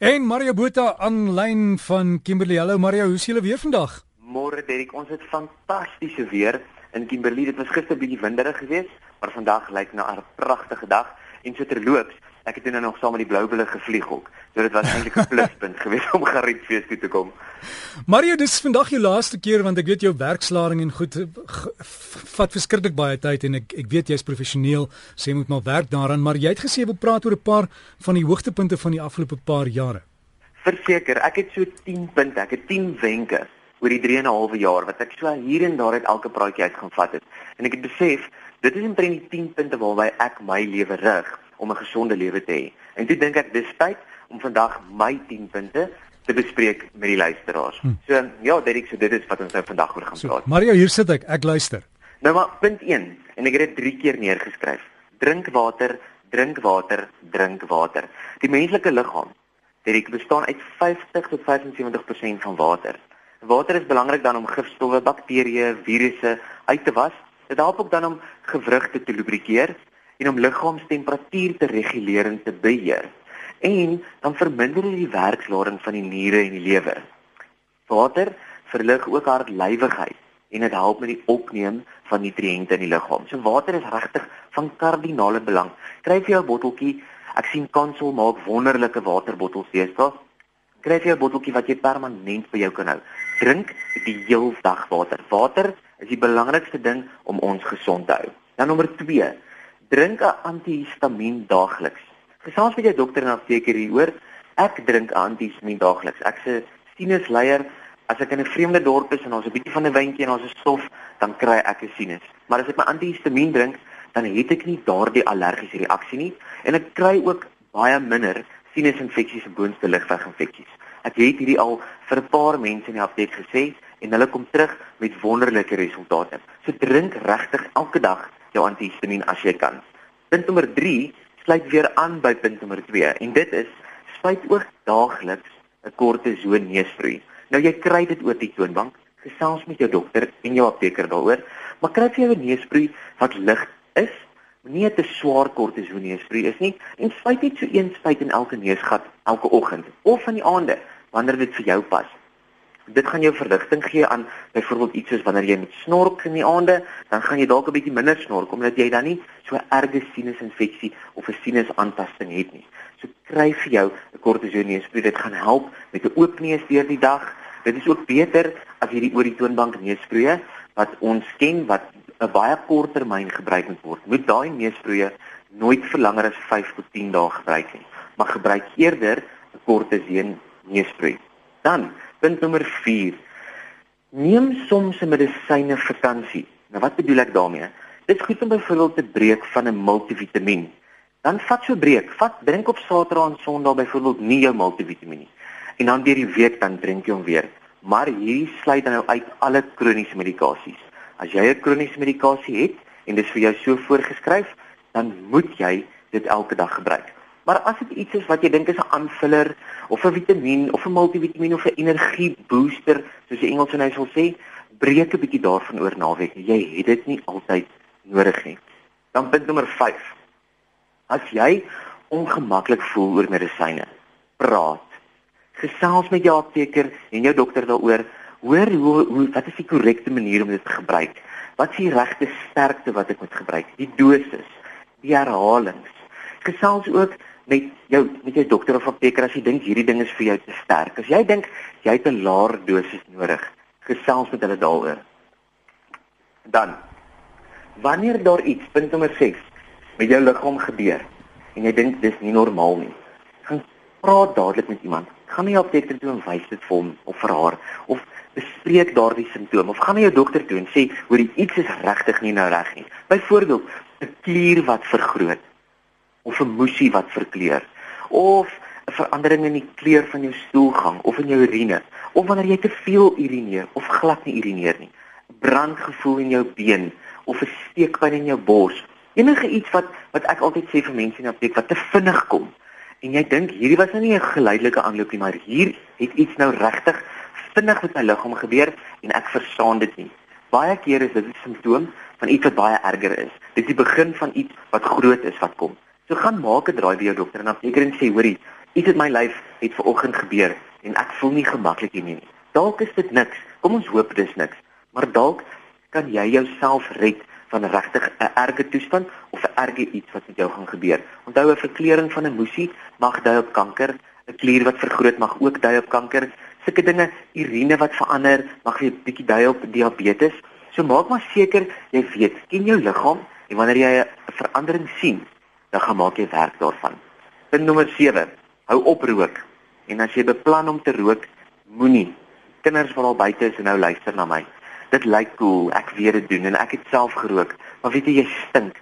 En Mario Botha aanlyn van Kimberley. Hallo Mario, hoe is julle weer vandag? Môre Derek, ons het fantastiese weer in Kimberley. Dit was gister bietjie winderig geweest, maar vandag lyk na 'n pragtige dag. En so terloops, ek het nou nog saam met die Bloubulle gevlieg ook. So dit was eintlik 'n pluspunt geweest om Garietfees toe te kom. Mario, dis vandag jou laaste keer want ek weet jou werkslading en goed vat verskriklik baie tyd en ek ek weet jy's professioneel, sê so jy moet maar werk daaraan, maar jy het gesê jy wil praat oor 'n paar van die hoogtepunte van die afgelope paar jare. Verseker, ek het so 10 punte, ek het 10 wenke oor die 3 en 'n half jaar wat ek so hier en daar uit elke praatjie uit gaan vat het. En ek het besef, dit is omtrent die 10 punte waarby ek my lewe rig om 'n gesonde lewe te hê. En toe dink ek dis tyd om vandag my 10 punte te bespreek met die luisteraars. Hm. So ja, Derek, so dit is wat ons nou vandag oor gaan so, praat. Mario, hier sit ek, ek luister. Nou maar punt 1 en ek het dit 3 keer neergeskryf. Drink water, drink water, drink water. Die menslike liggaam Dit bestaan uit 50 tot 75% van water. Water is belangrik dan om gifstowwe, bakterieë, virusse uit te was. Dit help ook dan om gewrigte te lubrikeer en om liggaamstemperatuur te reguleer en te beheer. En dan verminder dit die werkslading van die niere en die lewer. Water verlig ook hartlywigheid en dit help met die opneem van nutriënte in die liggaam. So water is regtig van kardinale belang. Kry vir jou botteltjie Ek sien Kansel maak wonderlike waterbottels deesdae. Kry jy 'n botteltjie wat jy permanent by jou kan hou. Drink die heel dag water. Water is die belangrikste ding om ons gesond te hou. Dan nommer 2. Drink 'n antihistamiin daagliks. Gesels met jou dokter en afseker hieroor. Ek drink 'n antihistamiin daagliks. Ek se sinusleier As ek in 'n vreemde dorp is en ons 'n bietjie van 'n wynkie en ons is stof, dan kry ek 'n sinus. Maar as ek my antihistamiin drink, dan het ek nie daardie allergiese reaksie nie en ek kry ook baie minder sinusinfeksies en boonste ligweginfeksies. Ek het hierdie al vir 'n paar mense in die apteek gesê en hulle kom terug met wonderlike resultate. So drink regtig elke dag jou antihistamiin as jy kan. Punt nommer 3 sluit weer aan by punt nommer 2 en dit is spuit ook daagliks 'n kortison neusspray. Nou jy kry dit oor die toonbank, gesels met jou dokter en jou apteker daaroor, maar kry jy 'n neusspray wat lig is nie te swaar kortisoneesprei is nie en spuit net so een spuit in elke neusgat elke oggend of van die aande wanneer dit vir jou pas. Dit gaan jou verligting gee aan byvoorbeeld iets soos wanneer jy met snork in die aande, dan gaan jy dalk 'n bietjie minder snork omdat jy dan nie so erge sinusinfeksie of 'n sinusaantasting het nie. So kry vir jou 'n kortisoneesprei, dit gaan help met 'n oop neus deur die dag. Dit is ook beter as jy die oor die toonbank neusproe wat ons ken wat 'n baie kort termyn gebruik moet word. Moet daai neusproeë nooit vir langer as 5 tot 10 dae gebruik nie, maar gebruik eerder 'n kortesien neusproe. Dan, punt nommer 4. Neem soms 'n medisyne vakansie. Nou wat bedoel ek daarmee? Dit is goed om byvoorbeeld te breek van 'n multivitamiin. Dan vat so breek, vat drink op Saterdag en Sondag byvoorbeeld nie jou multivitamiin nie. En dan deur die week dan drink jy hom weer. Maar hierdie sluit dan nou uit alle kroniese medikasies. As jy 'n kroniese medikasie het en dit is vir jou so voorgeskryf, dan moet jy dit elke dag gebruik. Maar as dit iets is wat jy dink is 'n aanvuller of 'n vitamien of 'n multivitamiin of 'n energie booster, soos die Engels en hy sal sê, breek 'n bietjie daarvan oor naweek. Jy het dit nie altyd nodig nie. Dan punt nommer 5. As jy ongemaklik voel oor medisyne, praat. Gesels met jou apteker en jou dokter daaroor hoor hoe, hoe wat is die korrekte manier om dit te gebruik? Wat is die regte sterkte wat ek moet gebruik? Die dosis, die herhalings. Gesels ook met jou met jou dokter of apteker as jy dink hierdie ding is vir jou te sterk. As jy dink jy het 'n laer dosis nodig, gesels met hulle daaroor. Dan wanneer daar iets punt nommer 6 met jou liggaam gebeur en jy dink dis nie normaal nie, gaan praat dadelik met iemand. Gaan nie op dokter toe en wys dit vir hom of vir haar of bespreek daardie simptome of gaan na jou dokter toe en sê hoor iets is regtig nie nou reg nie. Byvoorbeeld 'n klier wat vergroot of 'n moesie wat verkleur of 'n verandering in die kleur van jou stoelgang of in jou urine of wanneer jy te veel urineer of glad nie urineer nie. Brandgevoel in jou been of 'n steekpyn in jou bors. Enige iets wat wat ek altyd sê vir mense in die apteek wat te vinnig kom. En jy dink hierdie was nou nie 'n geleidelike aanloop nie, maar hier het iets nou regtig vinnig met my liggaam gebeur en ek verstaan dit nie. Baie kere is dit 'n simptoom van iets wat baie erger is. Dit is die begin van iets wat groot is wat kom. So gaan maak 'n draai by jou dokter en dan seker en sê, hoorie, Iets in my lyf het vanoggend gebeur en ek voel nie gemaklik hiermee nie. Dalk is dit niks. Kom ons hoop dis niks. Maar dalk kan jy jouself red van regtig 'n erge toestand of 'n erge iets wat met jou gaan gebeur. Onthou 'n verkleuring van 'n moesie mag dui op kanker, 'n klier wat vergroot mag ook dui op kanker. Sulke dinge, urine wat verander, mag weer bietjie dui op diabetes. So maak maar seker jy weet, ken jou liggaam en wanneer jy 'n verandering sien, dan gaan maak jy werk daarvan. Punt nommer 7. Hou op rook. En as jy beplan om te rook, moenie. Kinders wat al buite is en nou luister na my dit lyk cool, ek weet dit doen en ek het self gerook, maar weet jy jy stink.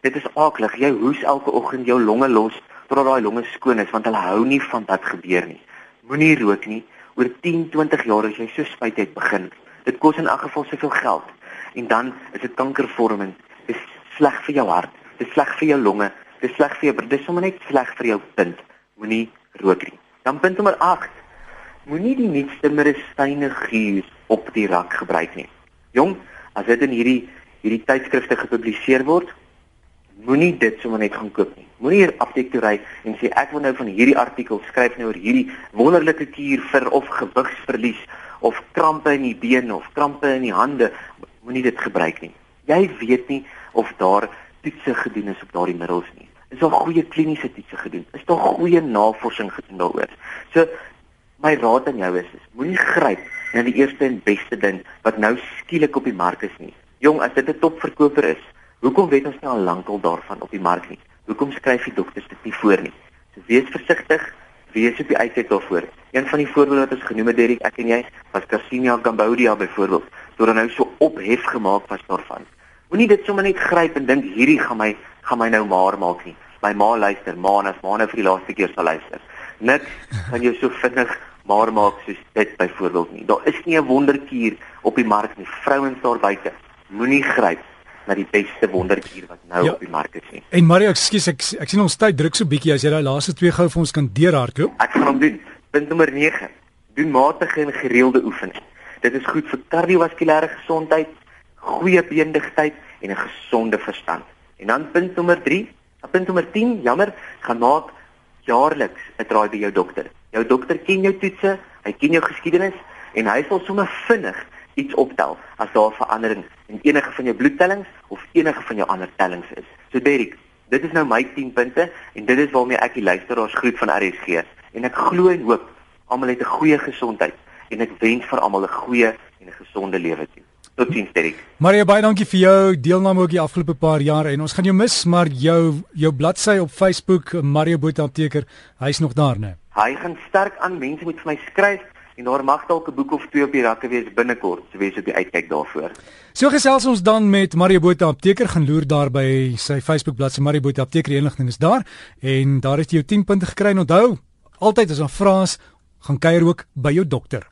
Dit is aaklig. Jy hoes elke oggend jou longe los totdat daai longe skoon is want hulle hou nie van wat gebeur nie. Moenie rook nie. Oor 10, 20 jaar as jy so spyt het begin. Dit kos in elk geval soveel geld en dan is dit kankervorming. Dit is sleg vir jou hart, dit is sleg vir jou longe, dit is sleg vir jou, dit is sommer net sleg vir jou punt. Moenie rook nie. Dan punt nommer 8. Moenie die nuutste medisyne gee op die rak gebruik nie. Jong, as dit in hierdie hierdie tydskrifte gepubliseer word, moenie dit sommer net gaan koop nie. Moenie hier apteek toe ry en sê ek wil nou van hierdie artikel skryf nou oor hierdie wonderlike kuur vir of gewigsverlies of krampe in die bene of krampe in die hande. Moenie dit gebruik nie. Jy weet nie of daar toetse gedoen is op daardie middels nie. Is daar goeie kliniese toetse gedoen? Is daar goeie navorsing gedoen daaroor? So my raad aan jou is, is moenie gryp na die eerste en beste ding wat nou skielik op die mark is nie. Jong, as dit 'n topverkoper is, hoekom weet ons nie al lankal daarvan op die mark nie? Hoekom skryf die dokters dit nie voor nie? So wees versigtig, wees op die uitkyk daarvoor. Een van die voorbeelde wat ons genoem het, Derek, ek en jy, was Carcinia Cambodia byvoorbeeld, toe dan nou so ophef gemaak was daarvan. Moenie dit sommer net gryp en dink hierdie gaan my gaan my nou maar maak nie. My ma luister, ma, as ma nou vir die laaste keer sal luister. Niks kan jou so vinnig maar maak soos dit byvoorbeeld nie. Daar is nie 'n wonderkuur op die mark nie. Vrouens daar buite, moenie gryp na die beste wonderkuur wat nou ja. op die mark is nie. En Mario, ekskuus, ek ek sien ons tyd druk so bietjie as jy daai laaste twee gou vir ons kan deurhardloop. Ek gaan hom doen. Punt nommer 9. Doen matige en gereelde oefening. Dit is goed vir kardiovaskulêre gesondheid, goeie beendigheid en 'n gesonde verstand. En dan punt nommer 3, punt nommer 10, jammer, gaan maak jaarliks 'n draai by jou dokter. Jou dokter ken jou toetse, hy ken jou geskiedenis en hy sal sommer vinnig iets optel as daar verandering in enige van jou bloedtellings of enige van jou ander tellings is. So Derek, dit is nou my 10 punte en dit is waarmee ek die luisteraars groet van RSG en ek glo en hoop almal het 'n goeie gesondheid en ek wens vir almal 'n goeie en 'n gesonde lewe toe. Totsiens Derek. Maria baie dankie vir jou deelname ook die afgelope paar jaar en ons gaan jou mis maar jou jou bladsy op Facebook Mario Botha apteker, hy's nog daar né? Hy gaan sterk aan mense moet vir my skryf en daar mag dalk 'n boek of twee op die rakke wees binnekort, so wees op die uitkyk daarvoor. So gesels ons dan met Mario Botha apteker gaan loer daar by sy Facebook bladsy Mario Botha apteker inligting is daar en daar het jy jou 10 punte gekry en onthou altyd as 'n vraag gaan kuier ook by jou dokter.